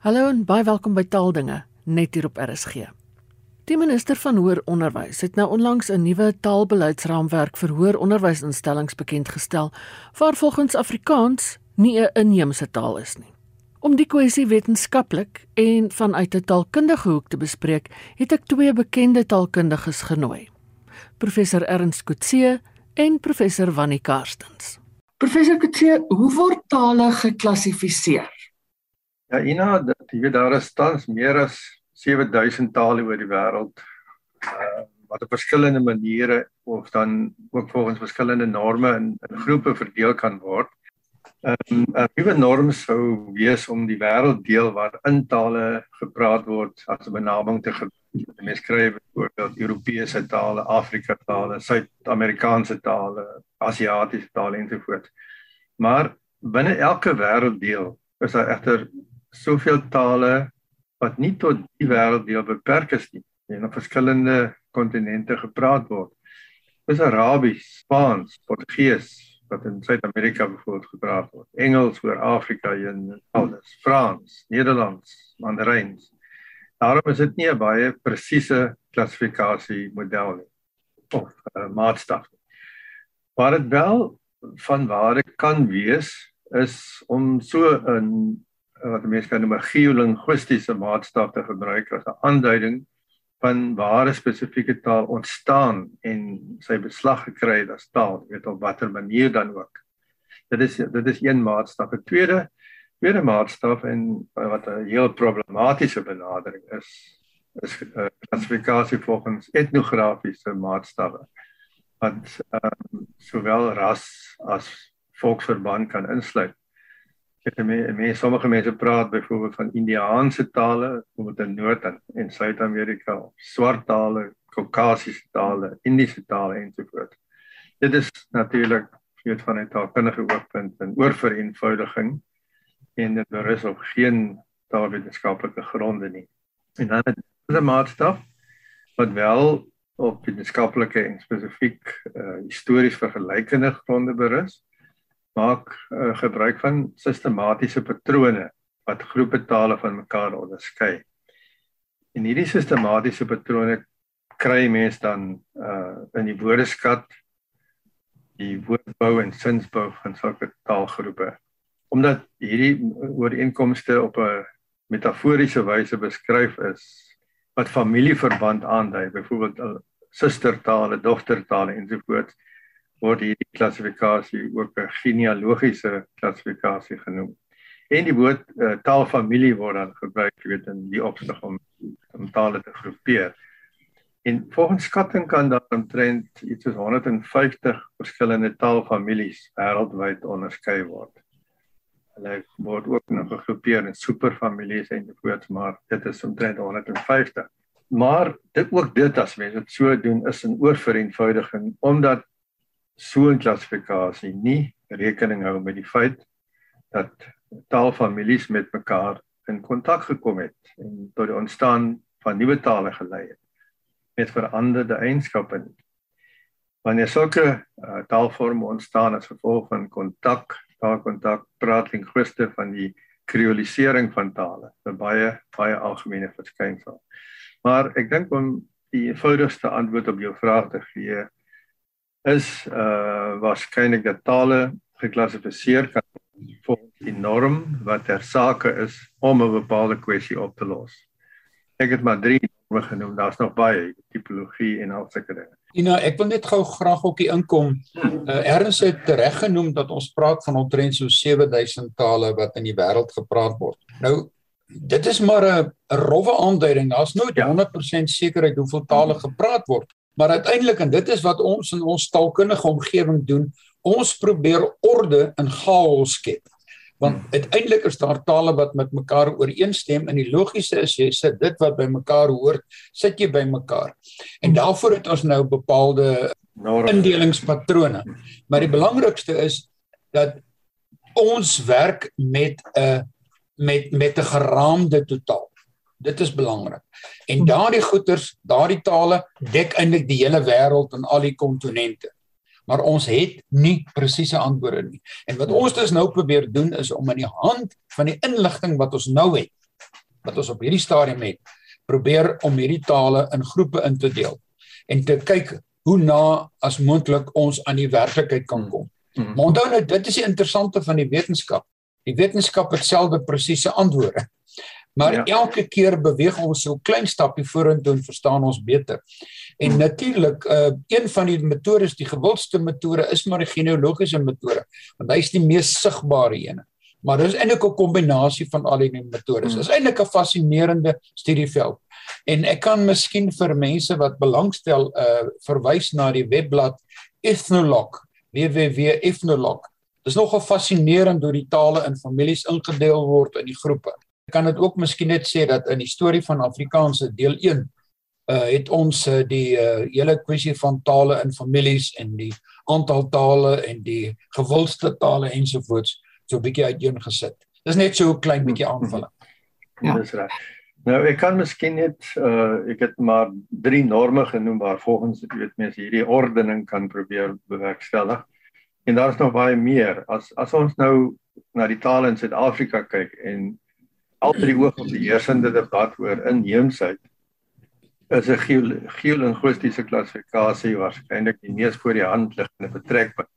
Hallo en baie welkom by Taaldinge net hier op RSG. Die minister van Hoër Onderwys het nou onlangs 'n nuwe taalbeleidsraamwerk vir hoër onderwysinstellings bekend gestel, waar volgens Afrikaans nie 'n inheemse taal is nie. Om die kwessie wetenskaplik en vanuit 'n taalkundige hoek te bespreek, het ek twee bekende taalkundiges genooi. Professor Ernst Kutse en professor Wannie Karstens. Professor Kutse, hoe word tale geklassifiseer? Ja, Ina, jy weet daar is tans meer as 7000 tale oor die wêreld. Uh wat op verskillende maniere of dan ook volgens verskillende norme in, in groepe verdeel kan word. Um, 'n nuwe norm sou wees om die wêrelddeel waar in tale gepraat word as 'n benaming te gebruik. Mense skryf byvoorbeeld Europese tale, Afrika tale, Suid-Amerikaanse tale, Asiatiese tale ensovoorts. Maar binne elke wêrelddeel is daar egter soveel tale wat nie tot die wêrelddeel beperk is nie en op verskillende kontinente gepraat word. Dis Arabies, Spaans, Portugees wat in Suid-Amerika byvoorbeeld gepraat word. Engels oor Afrika en alles, Frans, Nederlands, Mandarijn. Daarom is dit nie 'n baie presiese klassifikasie model nie of uh, maatstaf. Maar dit wel van waar dit kan wees is om so 'n wat mense kan noem 'n geolinguistiese maatstaf te gebruik as 'n aanduiding van waar 'n spesifieke taal ontstaan en sy beslag gekry het as taal, weet op watter manier dan ook. Dit is dit is een maatstaf. 'n Tweede tweede maatstaf en wat 'n heel problematiese benadering is, is 'n klassifikasie volgens etnografiese maatstawwe wat ehm um, sowel ras as volksverband kan insluit. Ek het mense, mense sommige mense praat byvoorbeeld van Indiaanse tale, byvoorbeeld in Noord- en Suid-Amerika, swart tale, Kaukasiese tale, Indiese tale ensovoorts. Dit is natuurlik weet van 'n taalkundige oogpunt en oorvereenvoudiging en dit berus op geen taalwetenskaplike gronde nie. En dan 'n maatstaf wat wel op wetenskaplike en spesifiek uh, histories vergelykende gronde berus maak uh, gebruik van sistematiese patrone wat groepe tale van mekaar onderskei. En hierdie sistematiese patrone kry mense dan uh in die woordeskat die woordbou en sinsbou van sulke taalgroepe. Omdat hierdie ooreenkomste op 'n metaforiese wyse beskryf is wat familieverband aandui, byvoorbeeld sustertale, dogtertale ensovoorts word hierdie klassifikasie ook 'n genealogiese klassifikasie genoem. En die woord uh, taalfamilie word dan gebruik weet in die opsig om om tale te groepeer. En volgens skatting kan daar omtrent iets soos 150 verskillende taalfamilies wêreldwyd onderskei word. Hulle word ook nog gegroepeer in superfamilies en ensovoorts, maar dit is omtrent 150. Maar dit ook dit as mens dit so doen is 'n oorvereenvoudiging omdat so 'n klassifikasie nie rekening hou met die feit dat taalfamilies met mekaar in kontak gekom het en tot die ontstaan van nuwe tale gelei het met veranderde eienskappe. Wanneer sulke uh, taalvorme ontstaan as gevolg van kontak, taalkontak, praat linguiste van die kreolisering van tale, 'n baie baie algemene verskynsel. Maar ek dink om die eenvoudigste antwoord op jou vraag te gee, is uh waarskynlik dat tale geklassifiseer kan volgens die norm wat ter sake is om 'n bepaalde kwessie op te los. Ek het maar drie norme genoem, daar's nog baie tipologie en al sulke dinge. Ina, ek wil net gou graag op die inkom. Uh Ernst het reg genoem dat ons praat van omtrent so 7000 tale wat in die wêreld gepraat word. Nou Dit is maar 'n rowwe aanduiding. Daar's nooit 100% sekerheid hoeveel tale gepraat word. Maar uiteindelik en dit is wat ons in ons taalkundige omgewing doen, ons probeer orde in chaos skep. Want hmm. uiteindelik is daar tale wat met mekaar ooreenstem en die logiese is jy sit dit wat by mekaar hoort, sit jy by mekaar. En daarvoor het ons nou bepaalde indelingspatrone. Maar die belangrikste is dat ons werk met 'n met met 'n geraamde totaal. Dit is belangrik. En hm. daardie goeters, daardie tale dek eintlik die hele wêreld en al die kontinente. Maar ons het nie presiese antwoorde nie. En wat ons dus nou probeer doen is om in die hand van die inligting wat ons nou het wat ons op hierdie stadium het, probeer om hierdie tale in groepe in te deel en te kyk hoe na as moontlik ons aan die werklikheid kan kom. Hmm. Maar onthou net dit is die interessante van die wetenskap. Die wetenskap het selde presiese antwoorde. Maar ja. elke keer beweeg ons so 'n klein stapie vorentoe en verstaan ons beter. En natuurlik, uh een van die metodes, die gewildste metode is maar die genealogiese metode, want hy is die mees sigbare ene. Maar dis eintlik 'n kombinasie van al die metodes. Dit is eintlik 'n fascinerende studieveld. En ek kan miskien vir mense wat belangstel uh verwys na die webblad Ethnologue, www.ethnologue. Dis nogal fascinerend hoe die tale in families ingedeel word in die groepe. Kan dit ook miskien net sê dat in die storie van Afrikaanse deel 1 uh het ons uh, die uh, hele kwessie van tale in families en die aantal tale en die gewildste tale ensovoorts so 'n bietjie uiteengesit. Dis net so 'n klein bietjie mhm. aanvulling. Ja, dis reg. Nou ek kan miskien net uh ek het maar drie norme genoem waar volgens ek weet mense hierdie ordening kan probeer bewerkstellig. En daar is nog baie meer. As as ons nou na die tale in Suid-Afrika kyk en al drie oog op die heersende debat oor inheemsheid is 'n geolinguistiese klassifikasie waarskynlik die mees voor die hand liggende betrekking.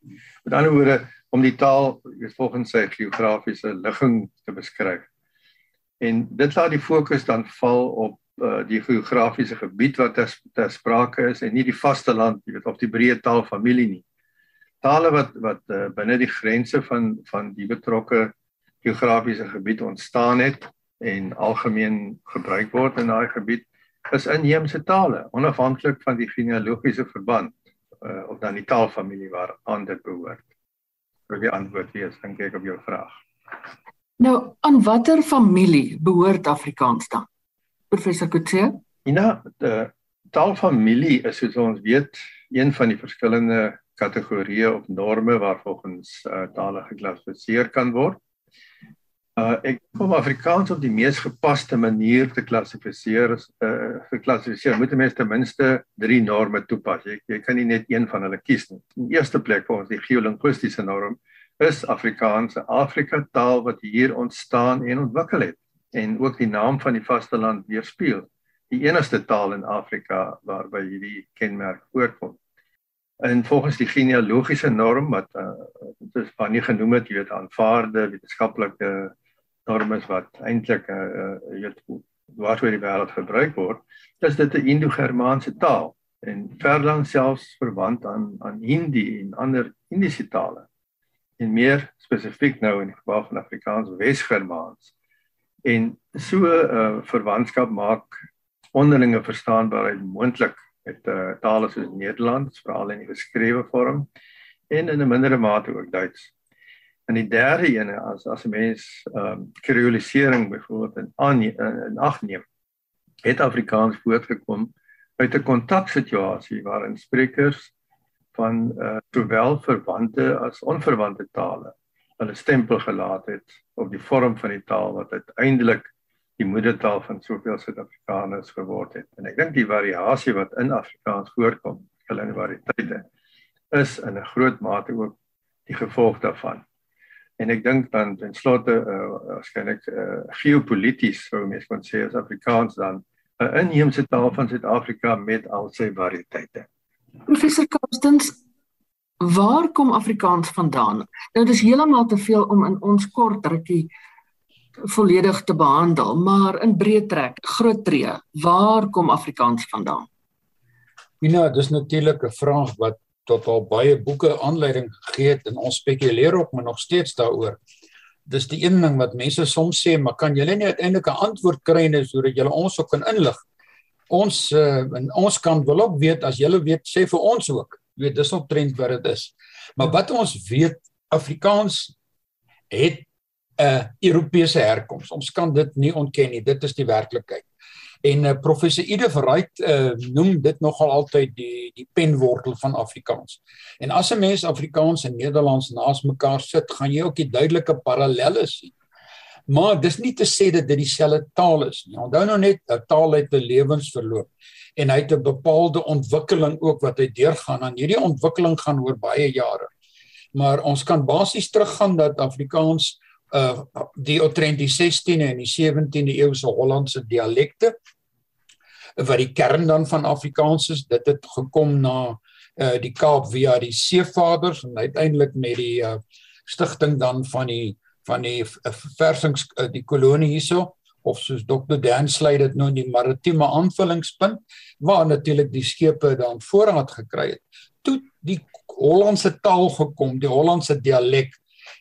Met ander woorde, om die taal volgens sy geografiese ligging te beskryf. En dit laat die fokus dan val op uh, die geografiese gebied wat ter, ter sprake is en nie die vasteland, jy weet, of die breë taalfamilie nie. Tale wat wat uh, binne die grense van van die betrokke geografiese gebied ontstaan het en algemeen gebruik word in daai gebied is inheemse tale onafhanklik van die genealogiese verband uh, of dan die taalfamilie waaraan dit behoort vir die antwoord wees dink ek op jou vraag. Nou, aan watter familie behoort Afrikaans dan? Professor Kutse? Ja, die taalfamilie is soos ons weet een van die verskillende kategorieë of norme waarvolgens uh, tale geklassifiseer kan word. Uh ek kom Afrikaans op die mees gepaste manier te klassifiseer as uh geklassifiseer. Moet 'n mens ten minste drie norme toepas. Jy jy kan nie net een van hulle kies nie. In eerste plek volgens die geolinguistiese norm is Afrikaans 'n Afrika taal wat hier ontstaan en ontwikkel het en ook die naam van die vasteland weerspieël. Die enigste taal in Afrika waarby hierdie kenmerk voorkom. En volgens die genealogiese norm wat uh, dit is van nie genoem het, jy weet aanvaarde wetenskaplike normes wat eintlik uh, uh, uh, wat oor die wêreld gebruik word, is dit 'n Indo-Germaanse taal en verlang selfs verwant aan aan Hindi en ander Indiese tale. En meer spesifiek nou in die geval van Afrikaans Wes-Germaans. En so 'n uh, verwantskap maak onderlinge verstaanbaarheid moontlik met uh, tale soos Nederlands, veral in die geskrewe vorm en in 'n mindere mate ook Duits. En die derde ene as as 'n mens ehm um, kreolisering byvoorbeeld in aan in ag neem, het Afrikaans voortgekom uit 'n kontaksituasie waarin sprekers van uh, sowel verwante as onverwante tale hulle stempel gelaat het op die vorm van die taal wat uiteindelik die moedertaal van soveel Suid-Afrikaners geword het. En ek dink die variasie wat in Afrikaans voorkom, hulle variëteite, is in 'n groot mate ook die gevolg daarvan en ek dink dan ten slotte uh, waarskynlik uh, geopolities sou mens kon sê as Afrikaans dan 'n uh, inheemse taal van Suid-Afrika met al sy variëteite. Professor Karstens, waar kom Afrikaans vandaan? Nou dis heeltemal te veel om in ons kort rukkie volledig te behandel, maar in breë trek, groot tree, waar kom Afrikaans vandaan? Ja, dis natuurlik 'n vraag wat tot al baie boeke aanleiding gegee het en ons spekuleer ook maar nog steeds daaroor. Dis die een ding wat mense soms sê, maar kan julle nie uiteindelik 'n antwoord kry net sodat julle ons ook kan inlig? Ons uh, en ons kan wel ook weet as julle weet sê vir ons ook. Jy weet dis op trend wat dit is. Maar wat ons weet Afrikaans het 'n uh, Europese herkoms. Ons kan dit nie ontken nie. Dit is die werklikheid. En uh, professor Ide Verruyt uh, noem dit nogal altyd die die penwortel van Afrikaans. En as 'n mens Afrikaans en Nederlands naas mekaar sit, gaan jy ook die duidelike parallelle sien. Maar dis nie te sê dat dit dieselfde taal is nie. Onthou nou net 'n taal het 'n lewensverloop en hy het 'n bepaalde ontwikkeling ook wat hy deurgaan. En hierdie ontwikkeling gaan oor baie jare. Maar ons kan basies teruggaan dat Afrikaans uh die omtrent die 16de en die 17de eeuse Hollandse dialekte wat die kern dan van Afrikaans is. Dit het gekom na uh die Kaap via die seevaders en uiteindelik met die uh stigting dan van die van die versing's uh, die kolonie hierso of soos Dr. Dan sluit dit nou in die maritieme aanvullingspunt waar natuurlik die skepe dan voorraad gekry het. Toe die Hollandse taal gekom, die Hollandse dialek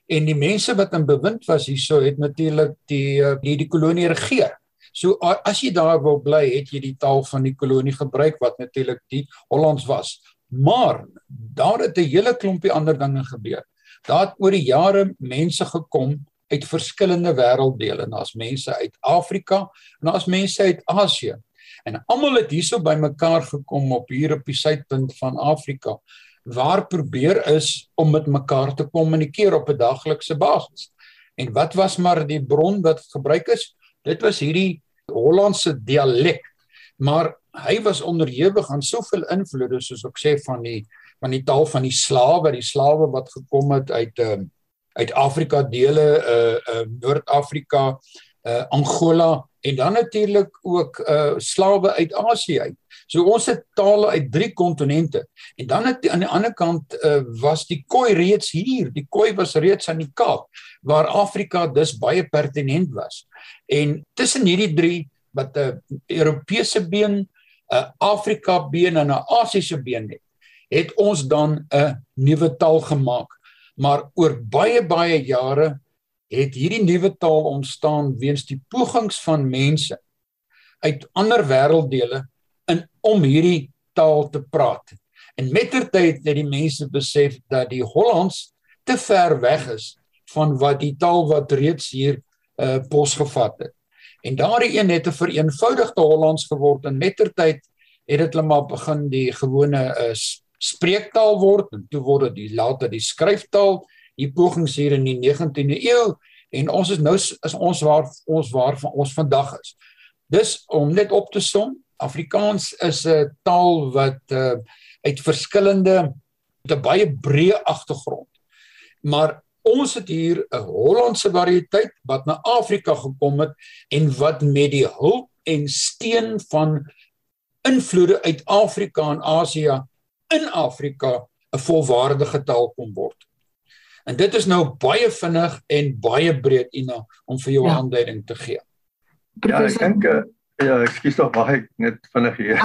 en die mense wat in bewind was hierso het natuurlik die eh, die die kolonie regeer. So as jy daar wou bly, het jy die taal van die kolonie gebruik wat natuurlik die Hollands was. Maar daar het 'n hele klompie ander dinge gebeur. Daar het oor die jare mense gekom uit verskillende wêrelddele. Daar's mense uit Afrika en daar's mense uit Asië. En almal het hierso bymekaar gekom op hier op die suidpunt van Afrika waar probeer is om met mekaar te kommunikeer op 'n daglikse basis. En wat was maar die bron wat gebruik is? Dit was hierdie Hollandse dialek. Maar hy was onderhewig aan soveel invloede soos ek sê van die van die taal van die slawe, die slawe wat gekom het uit ehm uh, uit Afrika dele uh uh Noord-Afrika, uh Angola en dan natuurlik ook uh slawe uit Asië uit. So ons het tale uit drie kontinente. En dan het aan die ander kant uh was die Khoi reeds hier. Die Khoi was reeds aan die Kaap waar Afrika dus baie pertinent was. En tussen hierdie drie wat 'n uh, Europese been, 'n uh, Afrika been en 'n Asiëse been het, het ons dan 'n nuwe taal gemaak maar oor baie baie jare het hierdie nuwe taal ontstaan weens die pogings van mense uit ander wêrelddele in om hierdie taal te praat. En mettertyd het die mense besef dat die Hollands te ver weg is van wat die taal wat reeds hier uh posgevat het. En daardie een het 'n vereenvoudigde Hollands geword en mettertyd het dit hulle maar begin die gewone uh spreektaal word en toe word dit later die skryftaal die pogings hier in die 19de eeu en ons is nou is ons waar ons waar van ons vandag is. Dis om net op te som, Afrikaans is 'n taal wat uh, uit verskillende te baie breë agtergrond. Maar ons het hier 'n Hollandse variëteit wat na Afrika gekom het en wat met die hulp en steun van invloede uit Afrika en Asië in Afrika 'n volwaardige taal kon word. En dit is nou baie vinnig en baie breed Ina om vir jou ja. aanduiding te gee. Ja, ek dink eh, ja, ekskuus tog mag ek net vinnig hier.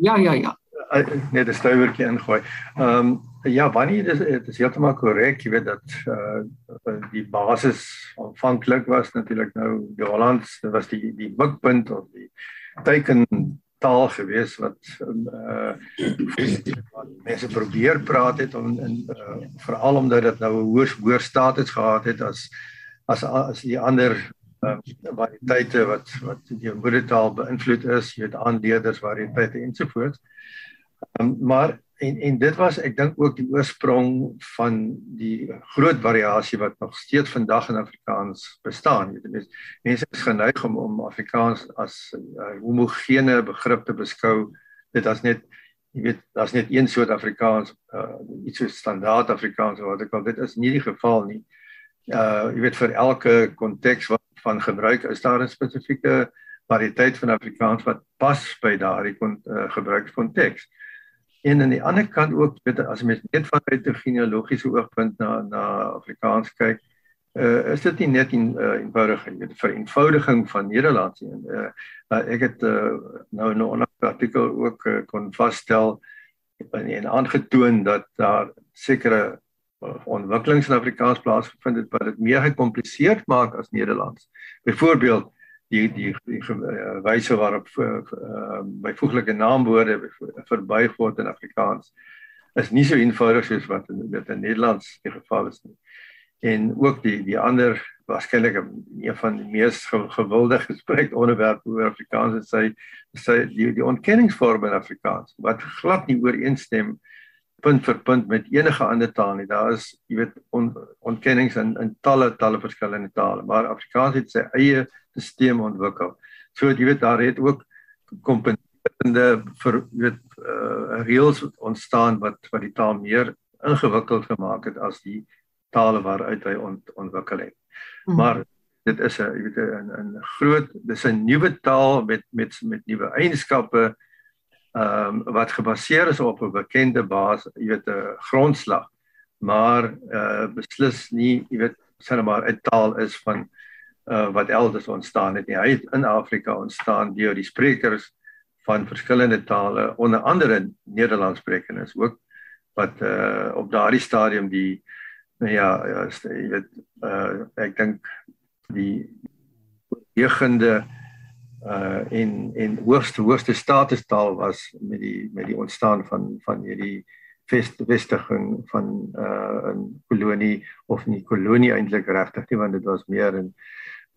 Ja, ja, ja. Eh, net 'n stuiwertjie ingooi. Ehm um, ja, wanneer dit is dit is heeltemal korrek, jy weet dat uh die basis aanvanklik was natuurlik nou die Hollands, dit was die die mikpunt of die teken taal gewees wat uh mense probeer praat het om in uh, veral omdat dit nou 'n hoë hoër status gehad het as as as die ander uh, variëteite wat wat die moedertaal beïnvloed is, jy weet aanleerders variëteite ensovoorts. Um, maar en en dit was ek dink ook die oorsprong van die groot variasie wat nog steeds vandag in Afrikaans bestaan. Jy weet mense is geneig om om Afrikaans as 'n uh, homogene begrip te beskou. Dit as net jy weet daar's net een soort Afrikaans, uh, iets so standaard Afrikaans wat ek al dit is nie die geval nie. Uh jy weet vir elke konteks wat van gebruik is daar 'n spesifieke variëteit van Afrikaans wat pas by daardie uh, gebruikskonteks. En aan die ander kant ook weet as mens net vanuit 'n genealogiese oogpunt na na Afrikaans kyk, uh, is dit nie net 'n uh, eenvoudige weet vereenvoudiging van Nederlands nie. Uh, uh, ek het uh, nou in 'n artikel ook uh, kon vasstel en, en aangetoon dat daar sekere ontwikkelings in Afrikaans plaasgevind het wat dit meer gekompliseerd maak as Nederlands. Byvoorbeeld die die, die uh, wyse waarop uh, byvoeglike naamwoorde verbuig word in Afrikaans is nie so eenvoudig soos wat in dit in Nederlands die geval is nie. En ook die die ander waarskynlik een van die mees gewilde gesprek onderwerpe oor Afrikaans is sy sy die die ontkenningsvorm in Afrikaans wat glad nie ooreenstem punt vir punt met enige ander taal nie. Daar is jy weet on, ontkennings in in talle talle verskillende tale, maar Afrikaans het sy eie stelsel ontwikkel. So jy weet daar het ook kompeterende vir jy weet uh, reëls ontstaan wat wat die taal meer ingewikkeld gemaak het as die tale waaruit hy ont, ontwikkel het. Mm. Maar dit is 'n jy weet 'n 'n groot dis 'n nuwe taal met met met nuwe eienskappe ehm um, wat gebaseer is op 'n bekende basis, jy weet 'n grondslag. Maar uh beslis nie, jy weet, sê maar 'n taal is van uh wat elders ontstaan het nie. Hy het in Afrika ontstaan deur die sprekers van verskillende tale, onder andere Nederlands sprekendes ook wat uh op daardie stadium die ja, ja jy weet uh ek dink die oorwegende uh in in hoogste hoogste statustaal was met die met die ontstaan van van hierdie vestiging van uh 'n kolonie of nie kolonie eintlik regtig nie want dit was meer 'n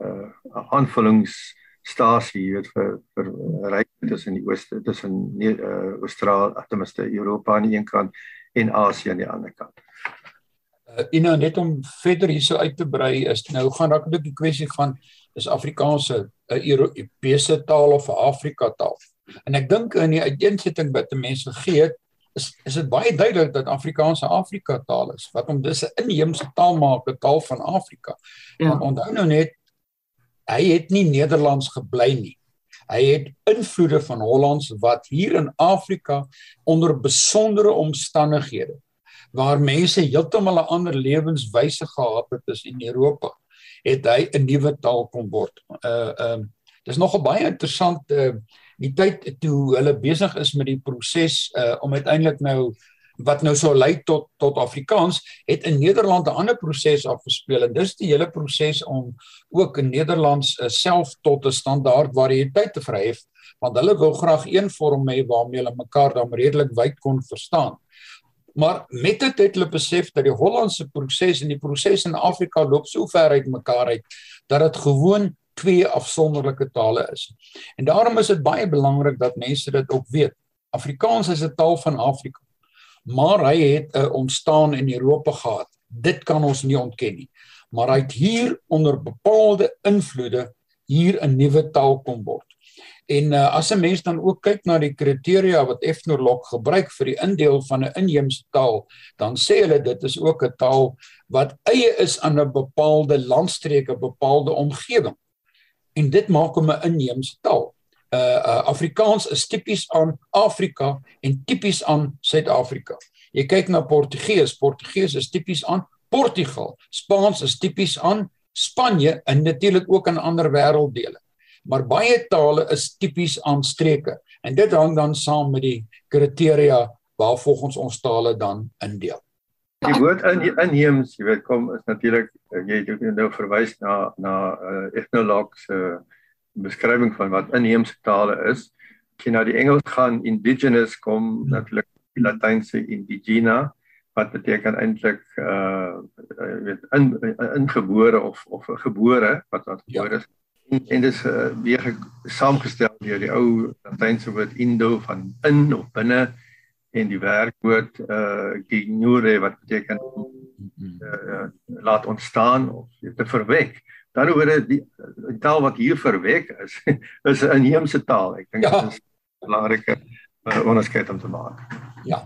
uh aanvullingsstasie weet vir vir ryk tussen die ooste tussen uh Australië, tenminste Europa aan die een kant en Asië aan die ander kant. Uh, en nou net om verder hierso uit te brei is nou gaan dalk 'n bietjie kwessie van is Afrikaanse 'n Europese taal of 'n Afrika taal. En ek dink in die uiteensetting wat mense gegee het is is dit baie duidelik dat Afrikaanse Afrika taal is wat om dis 'n inheemse taal maak, 'n taal van Afrika. Ja. Want onthou nou net hy het nie Nederlands gebly nie. Hy het invloede van Hollands wat hier in Afrika onder besondere omstandighede waar mense heeltemal 'n ander lewenswyse gehad het as in Europa, het hy 'n nuwe taal kom word. Uh ehm uh, dis nogal baie interessant uh die tyd toe hulle besig is met die proses uh om uiteindelik nou wat nou sou lei tot tot Afrikaans het in Nederland 'n ander proses afgespeel en dis die hele proses om ook in Nederlands uh, self tot 'n standaard variëteit te verhef want hulle wou graag een vorm hê waarmee hulle mekaar dan redelik wyd kon verstaan. Maar met dit het hulle besef dat die Hollandse proses en die proses in Afrika loop so ver uit mekaar uit dat dit gewoon twee afsonderlike tale is. En daarom is dit baie belangrik dat mense dit ook weet. Afrikaans is 'n taal van Afrika. Maar hy het ontstaan in Europa gehad. Dit kan ons nie ontken nie. Maar hy het hier onder bepaalde invloede hier 'n nuwe taal kom word. En uh, as 'n mens dan ook kyk na die kriteria wat Ethnologue gebruik vir die indeel van 'n inheemse taal, dan sê hulle dit is ook 'n taal wat eie is aan 'n bepaalde landstreek, 'n bepaalde omgewing. En dit maak hom 'n inheemse taal. Uh, uh Afrikaans is tipies aan Afrika en tipies aan Suid-Afrika. Jy kyk na Portugees, Portugees is tipies aan Portugal. Spaans is tipies aan Spanje en natuurlik ook aan ander wêrelddele maar baie tale is tipies aan streke en dit hang dan saam met die kriteria waar volgens ons tale dan indeel. Die woord in inheems, jy weet kom is natuurlik jy het nou verwys na na uh, ethnologue se uh, beskrywing van wat inheemse tale is. As jy na die Engels gaan, indigenous kom hmm. natuurlik die Latynse indigena wat beteken eintlik uh weet in, ingebore of of gebore wat wat gebore ja. is en, en dis uh, weer saamgestel deur die ou Latynse woord indo van in of binne en die werkwoord uh eh, gignore wat beteken uh, laat ontstaan of te verwek. Dan hoor dit die, die taal wat hier verwek is is 'n inheemse taal. Ek dink ja. dit is 'n belangrike uh, onderskeid om te maak. Ja.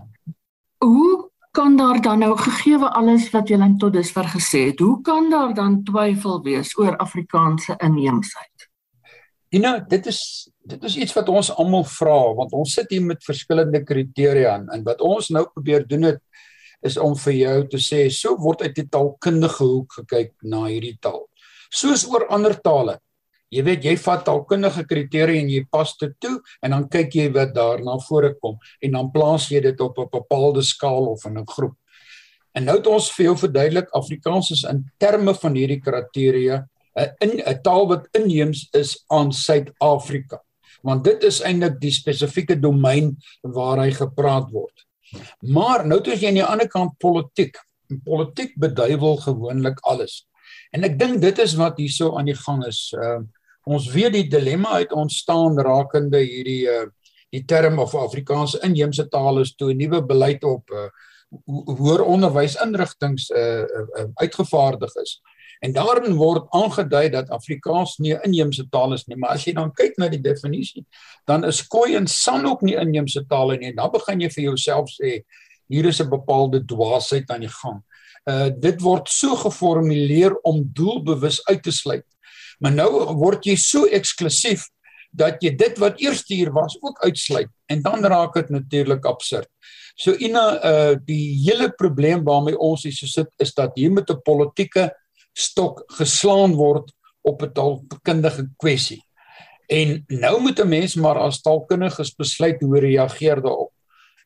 Hoe kan daar dan nou gegee alles wat julle tot dusver gesê het, hoe kan daar dan twyfel wees oor Afrikaanse inheemsheid? You know, dit is dit is iets wat ons almal vra want ons sit hier met verskillende kriteria en, en wat ons nou probeer doen het is om vir jou te sê so word uit die taalkundige hoek gekyk na hierdie taal. Soos oor ander tale. Jy weet jy vat taalkundige kriteria en jy pas dit toe en dan kyk jy wat daarna voorkom en dan plaas jy dit op 'n bepaalde skaal of in 'n groep. En nou het ons vir jou verduidelik Afrikaans is in terme van hierdie kriteria 'n 'n taal wat inheems is aan Suid-Afrika. Want dit is eintlik die spesifieke domein waar hy gepraat word. Maar nou toe as jy aan die ander kant politiek, politiek beduiwel gewoonlik alles. En ek dink dit is wat hierso aan die gang is. Uh ons weet die dilemma uit ontstaan rakende hierdie uh die term of Afrikaanse inheemse tale is toe 'n nuwe beleid op uh hoër onderwys inrigtinge uh, uh uitgevaardig is. En daarin word aangedui dat Afrikaans nie 'n inheemse taal is nie, maar as jy dan kyk na die definisie, dan is Khoi en San ook nie inheemse tale nie. En dan begin jy vir jouself sê hier is 'n bepaalde dwaasheid aan die gang. Uh dit word so geformuleer om doelbewus uit te sluit. Maar nou word jy so eksklusief dat jy dit wat eers hier was ook uitsluit en dan raak dit natuurlik absurd. So Ina uh die hele probleem waarmee ons hier so sit is dat hier met 'n politieke stok geslaan word op 'n taalkundige kwessie. En nou moet 'n mens maar as taalkundiges besluit hoe reageer daarop.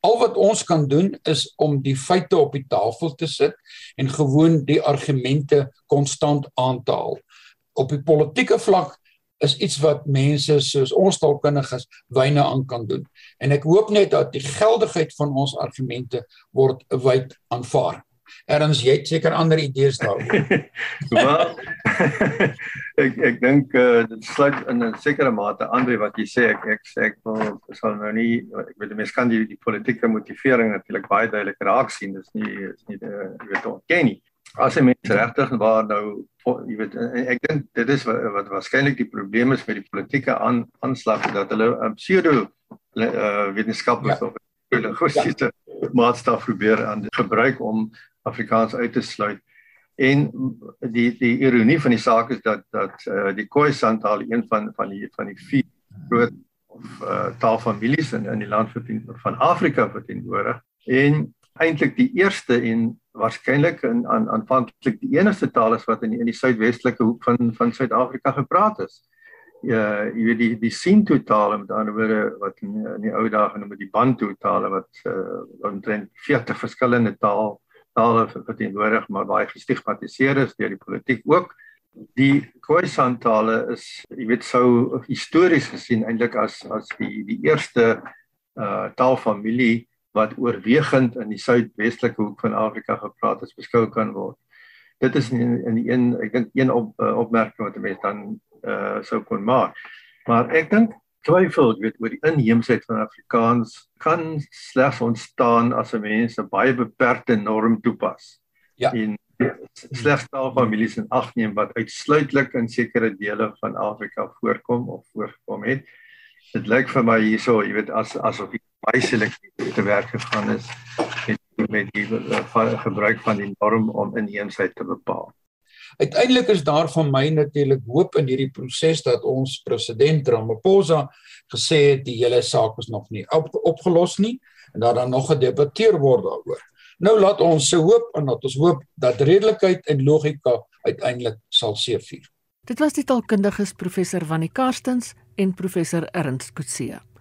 Al wat ons kan doen is om die feite op die tafel te sit en gewoon die argumente konstant aan te haal. Op die politieke vlak is iets wat mense soos ons taalkundiges wyne aan kan doen. En ek hoop net dat die geldigheid van ons argumente word wyd aanvaar. Erns jy het seker ander idees daaroor. Wel ek ek dink uh, dit sluit in 'n sekere mate Andre wat jy sê ek ek sê ek wil sal nou nie ek weet mense kan die, die politieke motivering natuurlik baie duidelik raak sien dis nie is nie uh, jy weet ontken nie. As jy mense regtig waar nou jy weet ek dink dit is wat, wat waarskynlik die probleem is met die politieke aan, aanslag dat hulle 'n um, pseudo uh, wetenskaplike ja. of linguistiese ja. maatstaf probeer aan gebruik om Afrikaans uit te sluit. En die die ironie van die saak is dat dat uh, die Khoisan taal een van van die van die vier groot of uh, taalfamilies in in die land verdien, van Afrika verteenwoordig en eintlik die eerste en waarskynlik in aan aanvanklik die enigste taal is wat in die, in die suidwestelike hoek van van Suid-Afrika gepraat is. Ja, jy weet die die Sintu taal met ander woorde wat in, in die ou dae genoem word die Bantu tale wat uh, omtrent 40 verskillende taal tale verteenwoordig maar baie gestigmatiseer is deur die politiek ook. Die Khoisan tale is jy weet sou histories gesien eintlik as as die die eerste uh taalfamilie wat oorwegend in die suidwestelike hoek van Afrika gepraat is beskou kan word. Dit is in in die een ek dink een op uh, opmerking wat 'n mens dan uh sou kon maak. Maar ek dink twyfel ek weet oor die inheemsheid van Afrikaans kan slegs ontstaan as 'n mens 'n baie beperkte norm toepas. Ja. En slegs taalfamilies in ag neem wat uitsluitlik in sekere dele van Afrika voorkom of voorkom het. Dit lyk vir my hierso, jy weet as asof die baie selektief te werk gegaan is met met die uh, gebruik van die norm om inheemsheid te bepaal. Uiteindelik is daar van my natuurlik hoop in hierdie proses dat ons president Ramaphosa gesê het die hele saak is nog nie op, opgelos nie en dat daar nog gedebatteer word daaroor. Nou laat ons se hoop en dat ons hoop dat redelikheid en logika uiteindelik sal seëvier. Dit was die taalkundiges professor Wannie Karstens en professor Ernst Kutse.